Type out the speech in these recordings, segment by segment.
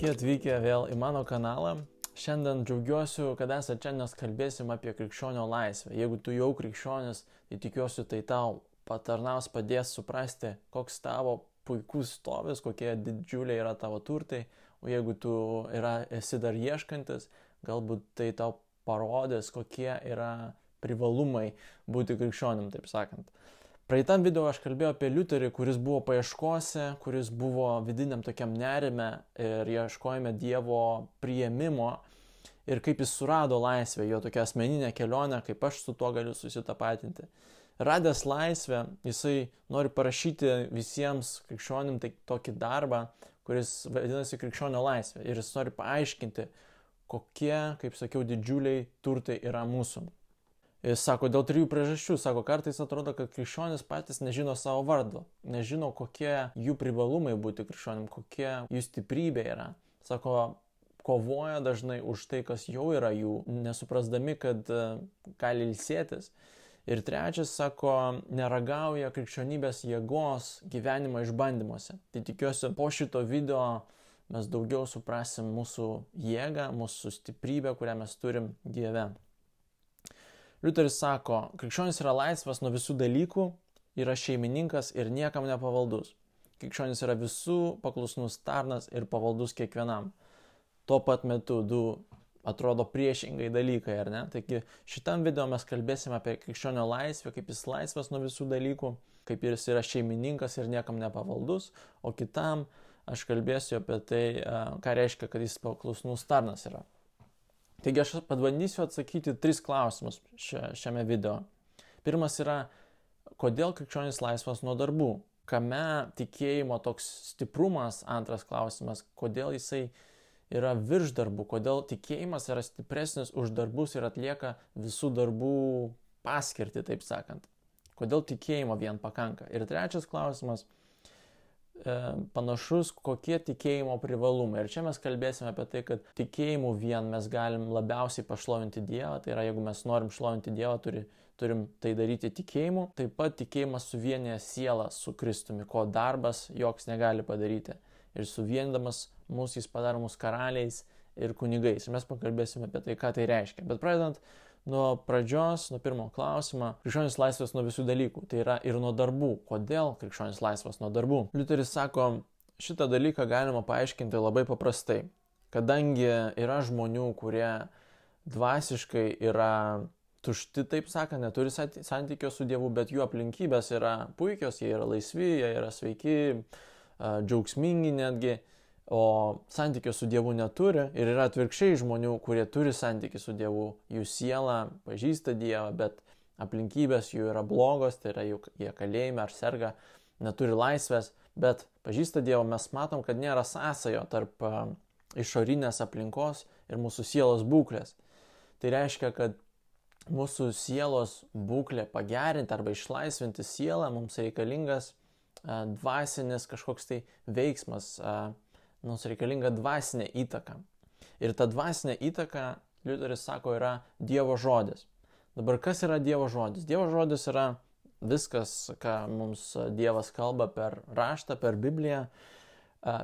Sveiki atvykę vėl į mano kanalą. Šiandien džiaugiuosi, kad esate čia, nes kalbėsim apie krikščionio laisvę. Jeigu tu jau krikščionis, tai tikiuosi, tai tau patarnaus padės suprasti, koks tavo puikus stovis, kokie didžiuliai yra tavo turtai, o jeigu tu yra, esi dar ieškantis, galbūt tai tau parodės, kokie yra privalumai būti krikščionim, taip sakant. Praeitam video aš kalbėjau apie Liuterį, kuris buvo paieškose, kuris buvo vidiniam tokiam nerime ir ieškojame Dievo prieimimo ir kaip jis surado laisvę, jo tokia asmeninė kelionė, kaip aš su tuo galiu susitapatinti. Radęs laisvę, jisai nori parašyti visiems krikščionim tai tokį darbą, kuris vadinasi krikščionio laisvė. Ir jis nori paaiškinti, kokie, kaip sakiau, didžiuliai turtai yra mūsų. Jis sako, dėl trijų priežasčių. Sako, kartais atrodo, kad krikščionis patys nežino savo vardo, nežino, kokie jų privalumai būti krikščionim, kokie jų stiprybė yra. Sako, kovoja dažnai už tai, kas jau yra jų, nesuprasdami, kad uh, gali ilsėtis. Ir trečias, sako, neragauja krikščionybės jėgos gyvenimo išbandymuose. Tai tikiuosi, po šito video mes daugiau suprasim mūsų jėgą, mūsų stiprybę, kurią mes turim Dieve. Liuteris sako, krikščionis yra laisvas nuo visų dalykų, yra šeimininkas ir niekam nepavaldus. Krikščionis yra visų paklusnus tarnas ir pavaldus kiekvienam. Tuo pat metu du atrodo priešingai dalykai, ar ne? Taigi šitam video mes kalbėsime apie krikščionio laisvę, kaip jis laisvas nuo visų dalykų, kaip jis yra šeimininkas ir niekam nepavaldus, o kitam aš kalbėsiu apie tai, ką reiškia, kad jis paklusnus tarnas yra. Taigi aš pabandysiu atsakyti tris klausimus šiame video. Pirmas yra, kodėl krikščionis laisvas nuo darbų? Kame tikėjimo toks stiprumas? Antras klausimas, kodėl jisai yra virš darbų? Kodėl tikėjimas yra stipresnis už darbus ir atlieka visų darbų paskirti, taip sakant? Kodėl tikėjimo vien pakanka? Ir trečias klausimas, panašus, kokie tikėjimo privalumai. Ir čia mes kalbėsime apie tai, kad tikėjimu vien mes galim labiausiai pašlovinti Dievą, tai yra jeigu mes norim šlovinti Dievą, turi, turim tai daryti tikėjimu. Taip pat tikėjimas suvienyje sielą su Kristumi, ko darbas joks negali padaryti. Ir suviendamas mūsų jis padaro mus karaliais ir kunigais. Ir mes pakalbėsime apie tai, ką tai reiškia. Bet pradedant nuo pradžios, nuo pirmo klausimo, krikščionis laisvas nuo visų dalykų, tai yra ir nuo darbų. Kodėl krikščionis laisvas nuo darbų? Liuteris sako, šitą dalyką galima paaiškinti labai paprastai. Kadangi yra žmonių, kurie dvasiškai yra tušti, taip sakant, neturi santykio su Dievu, bet jų aplinkybės yra puikios, jie yra laisvi, jie yra sveiki, džiaugsmingi netgi o santykio su Dievu neturi. Ir yra atvirkščiai žmonių, kurie turi santykį su Dievu, jų siela pažįsta Dievą, bet aplinkybės jų yra blogos, tai yra jie kalėjime ar serga, neturi laisvės, bet pažįsta Dievą, mes matom, kad nėra sąsajo tarp išorinės aplinkos ir mūsų sielos būklės. Tai reiškia, kad mūsų sielos būklė pagerinti arba išlaisvinti sielą mums reikalingas dvasinis kažkoks tai veiksmas, mums reikalinga dvasinė įtaka. Ir ta dvasinė įtaka, Liuteris sako, yra Dievo žodis. Dabar kas yra Dievo žodis? Dievo žodis yra viskas, ką mums Dievas kalba per raštą, per Bibliją,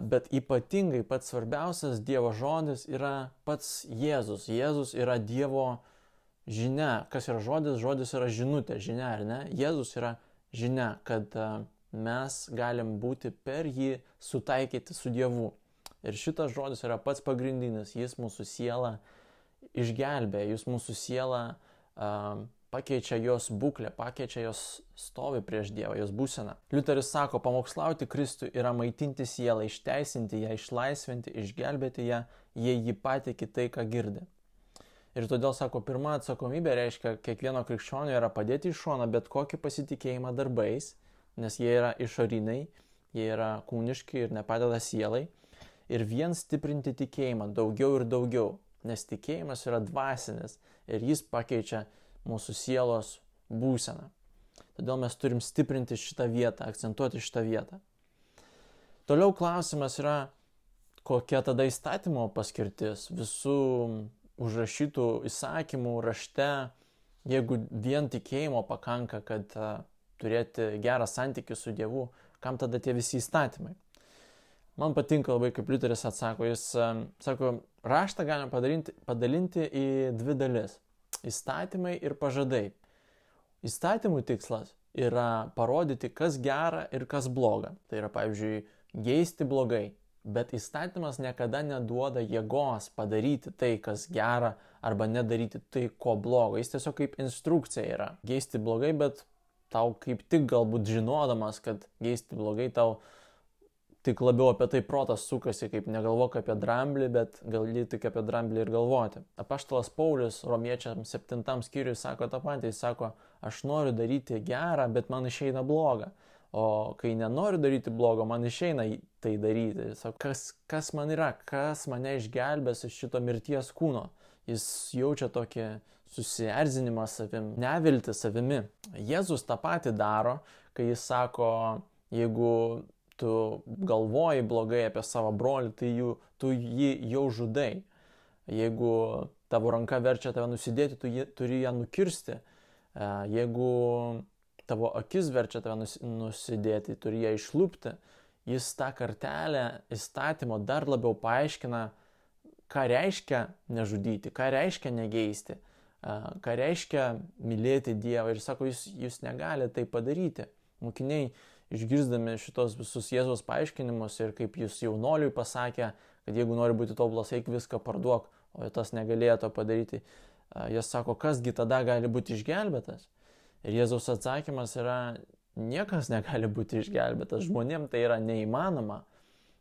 bet ypatingai pats svarbiausias Dievo žodis yra pats Jėzus. Jėzus yra Dievo žinia. Kas yra žodis? Žodis yra žinutė, žinia, ar ne? Jėzus yra žinia, kad mes galim būti per jį sutaikyti su Dievu. Ir šitas žodis yra pats pagrindinis, jis mūsų sielą išgelbė, jis mūsų sielą uh, pakeičia jos būklę, pakeičia jos stovi prieš Dievą, jos būseną. Liuteris sako, pamokslauti Kristų yra maitinti sielą, išteisinti ją, išlaisvinti, išgelbėti ją, jei ji patikė tai, ką girdi. Ir todėl, sako, pirma atsakomybė reiškia, kiekvieno krikščionio yra padėti iš šono bet kokį pasitikėjimą darbais, nes jie yra išoriniai, jie yra kūniški ir nepadeda sielai ir vien stiprinti tikėjimą daugiau ir daugiau, nes tikėjimas yra dvasinis ir jis pakeičia mūsų sielos būseną. Todėl mes turim stiprinti šitą vietą, akcentuoti šitą vietą. Toliau klausimas yra, kokia tada įstatymo paskirtis visų užrašytų įsakymų rašte, jeigu vien tikėjimo pakanka, kad turėti gerą santykių su Dievu, kam tada tie visi įstatymai? Man patinka labai, kaip Liuteris atsako, jis sako, raštą galima padalinti, padalinti į dvi dalis - įstatymai ir pažadai. Įstatymų tikslas yra parodyti, kas gera ir kas bloga. Tai yra, pavyzdžiui, geisti blogai. Bet įstatymas niekada neduoda jėgos padaryti tai, kas gera, arba nedaryti tai, ko blogo. Jis tiesiog kaip instrukcija yra. Geisti blogai, bet tau kaip tik galbūt žinodamas, kad geisti blogai, tau tik labiau apie tai protas sukasi, kaip negalvok apie dramblį, bet gali tik apie dramblį ir galvoti. Apaštalas Paulius romiečiams septintam skyriui sako tą patį, jis sako, aš noriu daryti gerą, bet man išeina bloga. O kai nenoriu daryti blogo, man išeina tai daryti. Sako, kas, kas man yra, kas mane išgelbės iš šito mirties kūno. Jis jaučia tokį susierzinimą savim, nevilti savimi. Jėzus tą patį daro, kai jis sako, jeigu tu galvoji blogai apie savo brolį, tai jų, tu jį jau žudai. Jeigu tavo ranka verčia tave nusidėti, tu jį, turi ją nukirsti. E, jeigu tavo akis verčia tave nusidėti, turi ją išlūpti. Jis tą kartelę įstatymo dar labiau paaiškina, ką reiškia nežudyti, ką reiškia negeisti, e, ką reiškia mylėti Dievą. Ir sako, jūs, jūs negalite tai padaryti. Mokiniai išgirdami šitos visus Jėzos paaiškinimus ir kaip jis jaunoliui pasakė, kad jeigu nori būti tobulas, eik viską parduok, o tas negalėjo to padaryti, jie sako, kasgi tada gali būti išgelbėtas. Ir Jėzaus atsakymas yra, niekas negali būti išgelbėtas, žmonėm tai yra neįmanoma,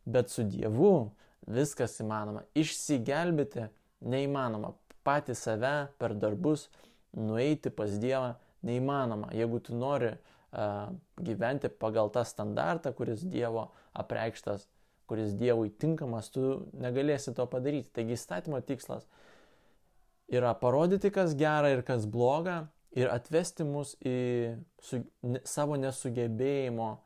bet su Dievu viskas įmanoma. Išsigelbėti neįmanoma. Pati save per darbus nueiti pas Dievą neįmanoma. Jeigu tu nori uh, gyventi pagal tą standartą, kuris Dievo apreikštas, kuris Dievui tinkamas, tu negalėsi to padaryti. Taigi įstatymo tikslas yra parodyti, kas gera ir kas bloga ir atvesti mus į su, ne, savo nesugebėjimo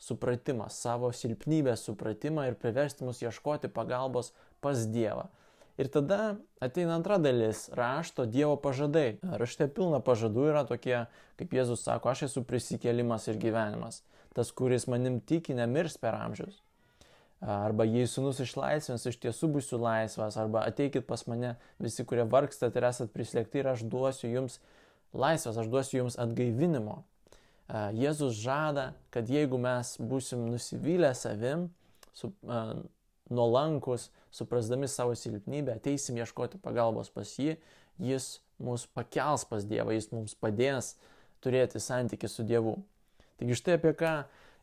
supratimą, savo silpnybės supratimą ir priversti mus ieškoti pagalbos pas Dievą. Ir tada ateina antra dalis - rašto Dievo pažadai. Rašte pilna pažadų yra tokie, kaip Jėzus sako, aš esu prisikėlimas ir gyvenimas. Tas, kuris manim tiki, nemirs per amžius. Arba jei sunus išlaisvins, iš tiesų būsiu laisvas. Arba ateikit pas mane visi, kurie vargstat ir esat prislėgti ir aš duosiu jums laisvas, aš duosiu jums atgaivinimo. Jėzus žada, kad jeigu mes būsim nusivylę savim, su, nuolankus, suprasdami savo silpnybę, ateisim ieškoti pagalbos pas jį, jis mus pakels pas Dievą, jis mums padės turėti santykių su Dievu. Taigi štai apie ką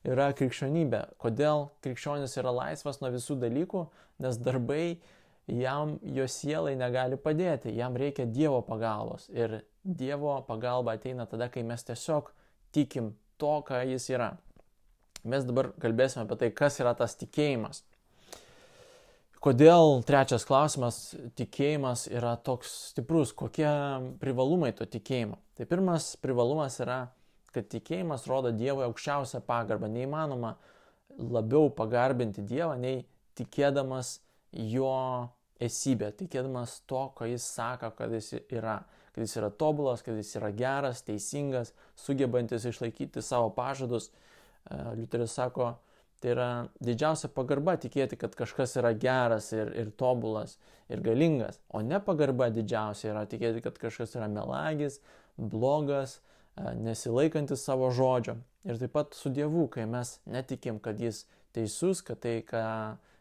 yra krikščionybė. Kodėl krikščionis yra laisvas nuo visų dalykų, nes darbai jam, jo sielai negali padėti, jam reikia Dievo pagalbos. Ir Dievo pagalba ateina tada, kai mes tiesiog tikim to, ką jis yra. Mes dabar kalbėsime apie tai, kas yra tas tikėjimas. Kodėl trečias klausimas - tikėjimas yra toks stiprus, kokie privalumai to tikėjimo? Tai pirmas privalumas yra, kad tikėjimas rodo Dievui aukščiausią pagarbą. Neįmanoma labiau pagarbinti Dievą, nei tikėdamas jo esybę, tikėdamas to, ko jis sako, kad jis yra. Kad jis yra tobulas, kad jis yra geras, teisingas, sugebantis išlaikyti savo pažadus. Liuteris sako, Tai yra didžiausia pagarba tikėti, kad kažkas yra geras ir, ir tobulas ir galingas, o ne pagarba didžiausia yra tikėti, kad kažkas yra melagis, blogas, e, nesilaikantis savo žodžio. Ir taip pat su Dievu, kai mes netikim, kad Jis teisus, kad tai, ką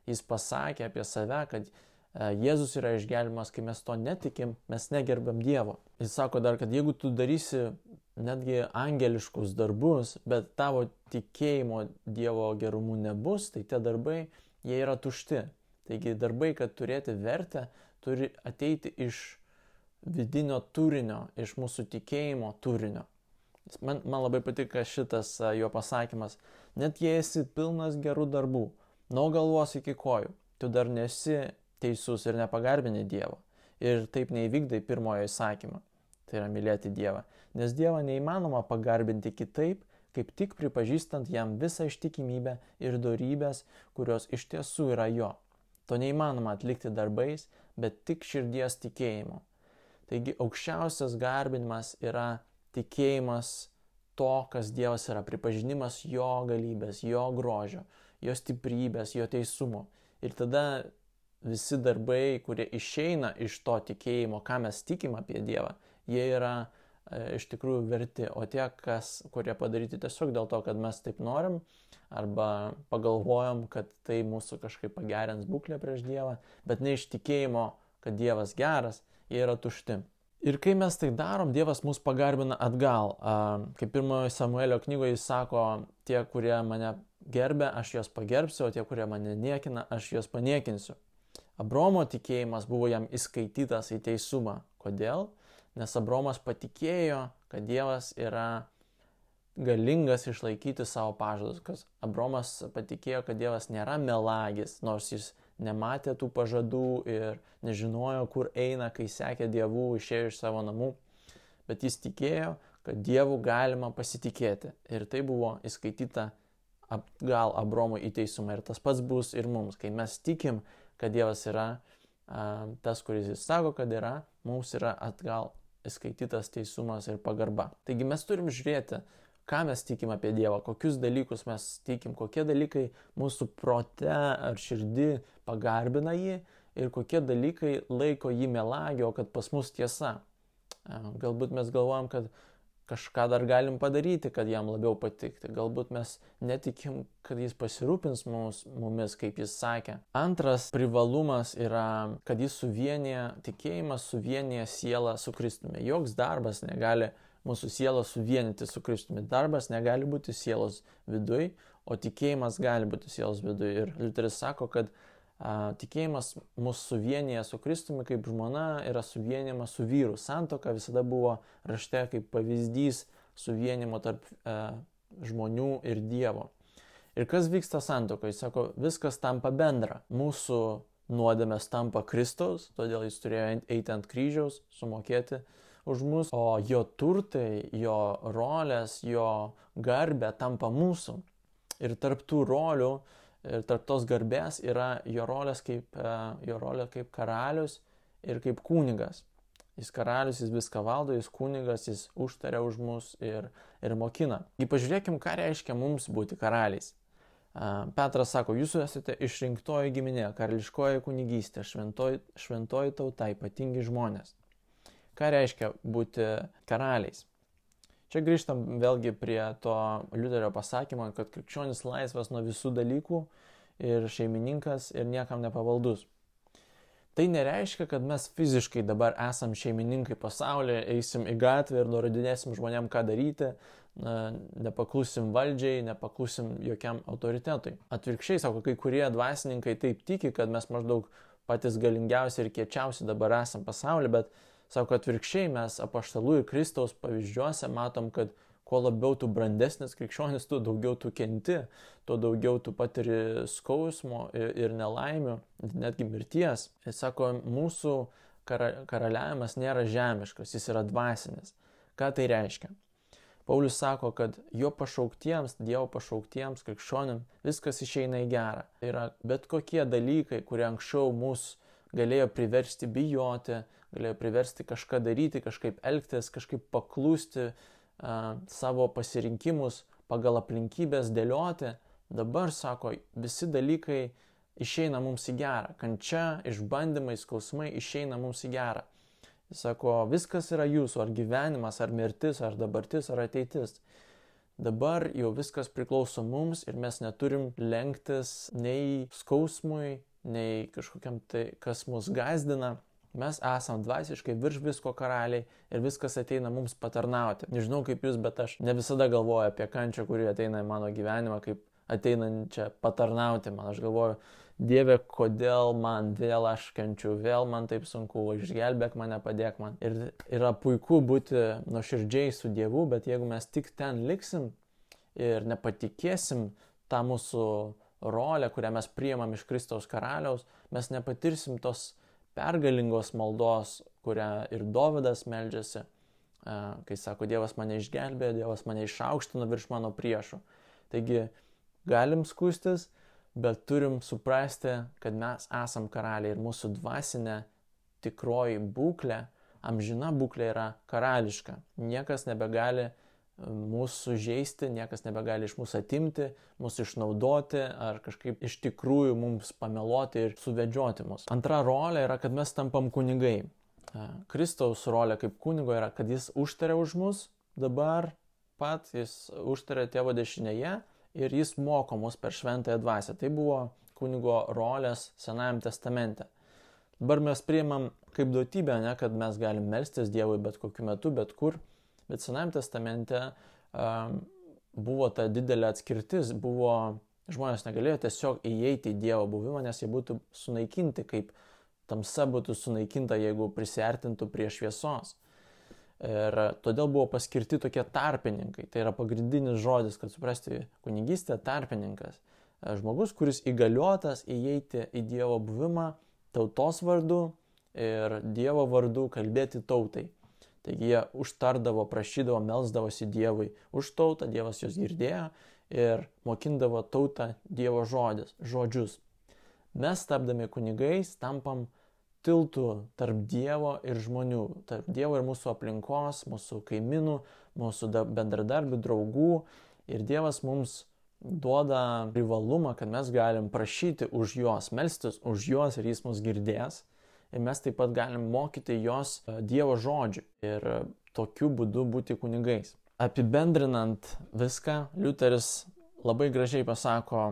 Jis pasakė apie save, kad e, Jėzus yra išgelbimas, kai mes to netikim, mes negerbėm Dievo. Jis sako dar, kad jeigu tu darysi netgi angeliškus darbus, bet tavo tikėjimo Dievo gerumu nebus, tai tie darbai, jie yra tušti. Taigi darbai, kad turėti vertę, turi ateiti iš vidinio turinio, iš mūsų tikėjimo turinio. Man, man labai patika šitas jo pasakymas. Net jei esi pilnas gerų darbų, nuo galvos iki kojų, tu dar nesi teisus ir nepagarbini Dievo. Ir taip neįvykdai pirmojo įsakymą. Tai yra mylėti Dievą nes Dievą neįmanoma pagarbinti kitaip, kaip tik pripažįstant jam visą ištikimybę ir darybės, kurios iš tiesų yra jo. To neįmanoma atlikti darbais, bet tik širdies tikėjimu. Taigi aukščiausias garbinimas yra tikėjimas to, kas Dievas yra, pripažinimas jo galybės, jo grožio, jo stiprybės, jo teisumo. Ir tada visi darbai, kurie išeina iš to tikėjimo, ką mes tikim apie Dievą, jie yra e, iš tikrųjų verti, o tie, kas, kurie padaryti tiesiog dėl to, kad mes taip norim, arba pagalvojom, kad tai mūsų kažkaip pagerins būklę prieš Dievą, bet ne iš tikėjimo, kad Dievas geras, jie yra tušti. Ir kai mes tai darom, Dievas mus pagarbina atgal. Kaip pirmojo Samuelio knygoje jis sako, tie, kurie mane gerbė, aš juos pagerbsiu, o tie, kurie mane niekina, aš juos paniekinsiu. Abromo tikėjimas buvo jam įskaitytas į teisumą. Kodėl? Nes Abromas patikėjo, kad Dievas yra galingas išlaikyti savo pažadus, kad Abromas patikėjo, kad Dievas nėra melagis, nors jis nematė tų pažadų ir nežinojo, kur eina, kai sekė dievų, išėjo iš savo namų, bet jis tikėjo, kad dievų galima pasitikėti. Ir tai buvo įskaityta atgal Abromui į teisumą. Ir tas pats bus ir mums, kai mes tikim, kad Dievas yra a, tas, kuris jis sako, kad yra, mums yra atgal įskaitytas teisumas ir pagarba. Taigi mes turim žiūrėti, ką mes tikim apie Dievą, kokius dalykus mes tikim, kokie dalykai mūsų prote ar širdį pagarbina jį ir kokie dalykai laiko jį melagio, kad pas mus tiesa. Galbūt mes galvojam, kad kažką dar galim padaryti, kad jam labiau patikti. Galbūt mes netikim, kad jis pasirūpins mums, mumis, kaip jis sakė. Antras privalumas yra, kad jis suvienyje, tikėjimas suvienyje sielą su Kristumi. Joks darbas negali mūsų sielą suvienyti su Kristumi. Darbas negali būti sielos viduj, o tikėjimas gali būti sielos viduj. Ir Liuteris sako, kad tikėjimas mūsų suvienyje su Kristumi kaip žmona yra suvienima su vyru. Santoka visada buvo rašte kaip pavyzdys suvienimo tarp a, žmonių ir Dievo. Ir kas vyksta santokai? Jis sako, viskas tampa bendra. Mūsų nuodėmės tampa Kristaus, todėl jis turėjo eiti ant kryžiaus, sumokėti už mus, o jo turtai, jo rolės, jo garbė tampa mūsų. Ir tarp tų rolių ir tarp tos garbės yra jo, kaip, e, jo rolė kaip karalius ir kaip kunigas. Jis karalius, jis viską valdo, jis kunigas, jis užtaria už mus ir, ir mokina. Ir pažiūrėkim, ką reiškia mums būti karaliais. E, Petras sako, jūs esate išrinktoji giminė, karališkoji kunigystė, šventoji, šventoji tauta, ypatingi žmonės. Ką reiškia būti karaliais? Čia grįžtam vėlgi prie to Liuterio pasakymo, kad krikščionis laisvas nuo visų dalykų ir šeimininkas ir niekam nepavaldus. Tai nereiškia, kad mes fiziškai dabar esam šeimininkai pasaulyje, eisim į gatvę ir nurodinėsim žmonėm, ką daryti, nepaklusim valdžiai, nepaklusim jokiam autoritetui. Atvirkščiai, sako, kai kurie dvasininkai taip tiki, kad mes maždaug patys galingiausi ir kiečiausi dabar esam pasaulyje, bet Sako atvirkščiai, mes apaštalų ir Kristaus pavyzdžiuose matom, kad kuo labiau tu brandesnis krikščionis, tu daugiau tu kenti, tuo daugiau tu patiri skausmo ir, nelaimių, netgi mirties. Ir sako, mūsų kara, karaliavimas nėra žemiškas, jis yra dvasinis. Ką tai reiškia? Paulius sako, kad jo pašauktiems, Dievo pašauktiems krikščionim viskas išeina į gerą. Yra bet kokie dalykai, kurie anksčiau mus galėjo priversti bijoti, galėjo priversti kažką daryti, kažkaip elgtis, kažkaip paklūsti uh, savo pasirinkimus pagal aplinkybės dėlioti, dabar, sako, visi dalykai išeina mums į gerą. Kančia, išbandymai, skausmai išeina mums į gerą. Jis sako, viskas yra jūsų, ar gyvenimas, ar mirtis, ar dabartis, ar ateitis. Dabar jau viskas priklauso mums ir mes neturim lenktis nei skausmui, nei kažkokiam tai, kas mus gazdina, Mes esam dvasiškai virš visko karaliai ir viskas ateina mums patarnauti. Nežinau kaip jūs, bet aš ne visada galvoju apie kančią, kuri ateina į mano gyvenimą, kaip ateinančią patarnauti man. Aš galvoju, Dieve, kodėl man vėl aš kenčiu, vėl man taip sunku, išgelbėk mane, padėk man. Ir yra puiku būti nuoširdžiai su Dievu, bet jeigu mes tik ten liksim ir nepatikėsim tą mūsų rolę, kurią mes priimam iš Kristaus karaliaus, mes nepatirsim tos pergalingos maldos, kurią ir Dovydas meldžiasi, kai sako, Dievas mane išgelbėjo, Dievas mane išaukštino virš mano priešų. Taigi galim skustis, bet turim suprasti, kad mes esam karaliai ir mūsų dvasinė tikroji būklė, amžina būklė yra karališka. Niekas nebegali mūsų žaisti, niekas nebegali iš mūsų atimti, mūsų išnaudoti ar kažkaip iš tikrųjų mums pameluoti ir suvedžioti mus. Antra rolė yra, kad mes tampam kunigai. Kristaus rolė kaip kunigo yra, kad jis užtarė už mus, dabar pat jis užtarė tėvo dešinėje ir jis moko mus per šventąją dvasę. Tai buvo kunigo rolės Senajame testamente. Dabar mes priimam kaip duotybę, ne, kad mes galim melstis Dievui bet kokiu metu, bet kur. Bet Senajame testamente um, buvo ta didelė atskirtis, buvo žmonės negalėjo tiesiog įeiti į Dievo buvimą, nes jie būtų sunaikinti, kaip tamsa būtų sunaikinta, jeigu prisartintų prie šviesos. Ir todėl buvo paskirti tokie tarpininkai. Tai yra pagrindinis žodis, kad suprasti kunigystę tarpininkas. Žmogus, kuris įgaliotas įeiti į Dievo buvimą tautos vardu ir Dievo vardu kalbėti tautai. Taigi jie užtardavo, prašydavo, melsdavosi Dievui už tautą, Dievas juos girdėjo ir mokindavo tautą Dievo žodis, žodžius. Mes tapdami kunigais tampam tiltų tarp Dievo ir žmonių, tarp Dievo ir mūsų aplinkos, mūsų kaimynų, mūsų bendradarbių, draugų. Ir Dievas mums duoda privalumą, kad mes galim prašyti už juos, melstis už juos ir jis mus girdės. Ir mes taip pat galim mokyti jos e, Dievo žodžių ir e, tokiu būdu būti kunigais. Apibendrinant viską, Liuteris labai gražiai pasako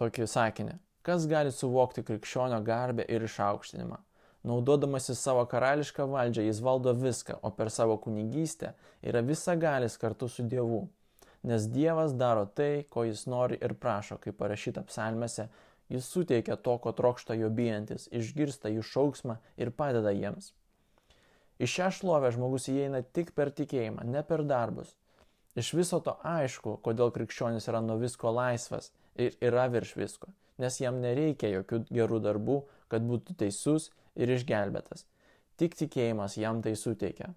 tokį sakinį. Kas gali suvokti krikščionio garbę ir išaukštinimą? Naudodamasis savo karališką valdžią, jis valdo viską, o per savo kunigystę yra visagalis kartu su Dievu nes Dievas daro tai, ko jis nori ir prašo, kaip parašyta psalmėse, jis suteikia to, ko trokšta jo bijantis, išgirsta jų šauksmą ir padeda jiems. Į šią šlovę žmogus įeina tik per tikėjimą, ne per darbus. Iš viso to aišku, kodėl krikščionis yra nuo visko laisvas ir yra virš visko, nes jam nereikia jokių gerų darbų, kad būtų teisus ir išgelbėtas. Tik tikėjimas jam tai suteikia.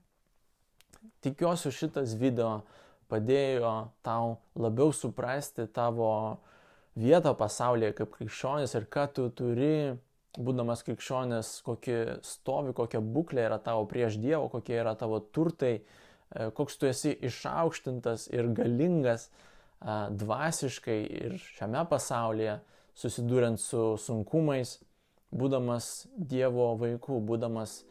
Tikiuosi šitas video padėjo tau labiau suprasti tavo vietą pasaulyje kaip krikščionis ir ką tu turi, būdamas krikščionis, kokį stovi, kokia būklė yra tavo prieš Dievą, kokie yra tavo turtai, e, koks tu esi išaukštintas ir galingas dvasiškai ir šiame pasaulyje, susiduriant su sunkumais, būdamas Dievo vaikų, būdamas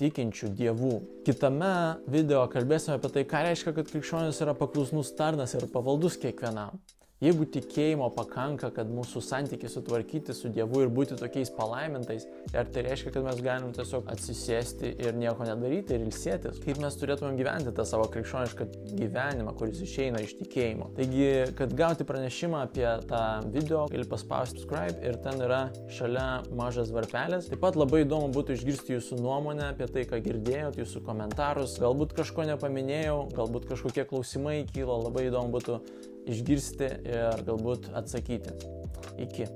tikinčių dievų. Kitame video kalbėsime apie tai, ką reiškia, kad krikščionis yra paklusnus tarnas ir pavaldus kiekvienam. Jeigu tikėjimo pakanka, kad mūsų santykiai sutvarkyti su Dievu ir būti tokiais palaimintais, ar tai reiškia, kad mes galim tiesiog atsisėsti ir nieko nedaryti ir ilsėtis? Kaip mes turėtumėm gyventi tą savo krikščionišką gyvenimą, kuris išeina iš tikėjimo? Taigi, kad gauti pranešimą apie tą video, gali paspausti subscribe ir ten yra šalia mažas varpelis. Taip pat labai įdomu būtų išgirsti jūsų nuomonę apie tai, ką girdėjot, jūsų komentarus. Galbūt kažko nepaminėjau, galbūt kažkokie klausimai kilo, labai įdomu būtų išgirsti ir galbūt atsakyti. Iki.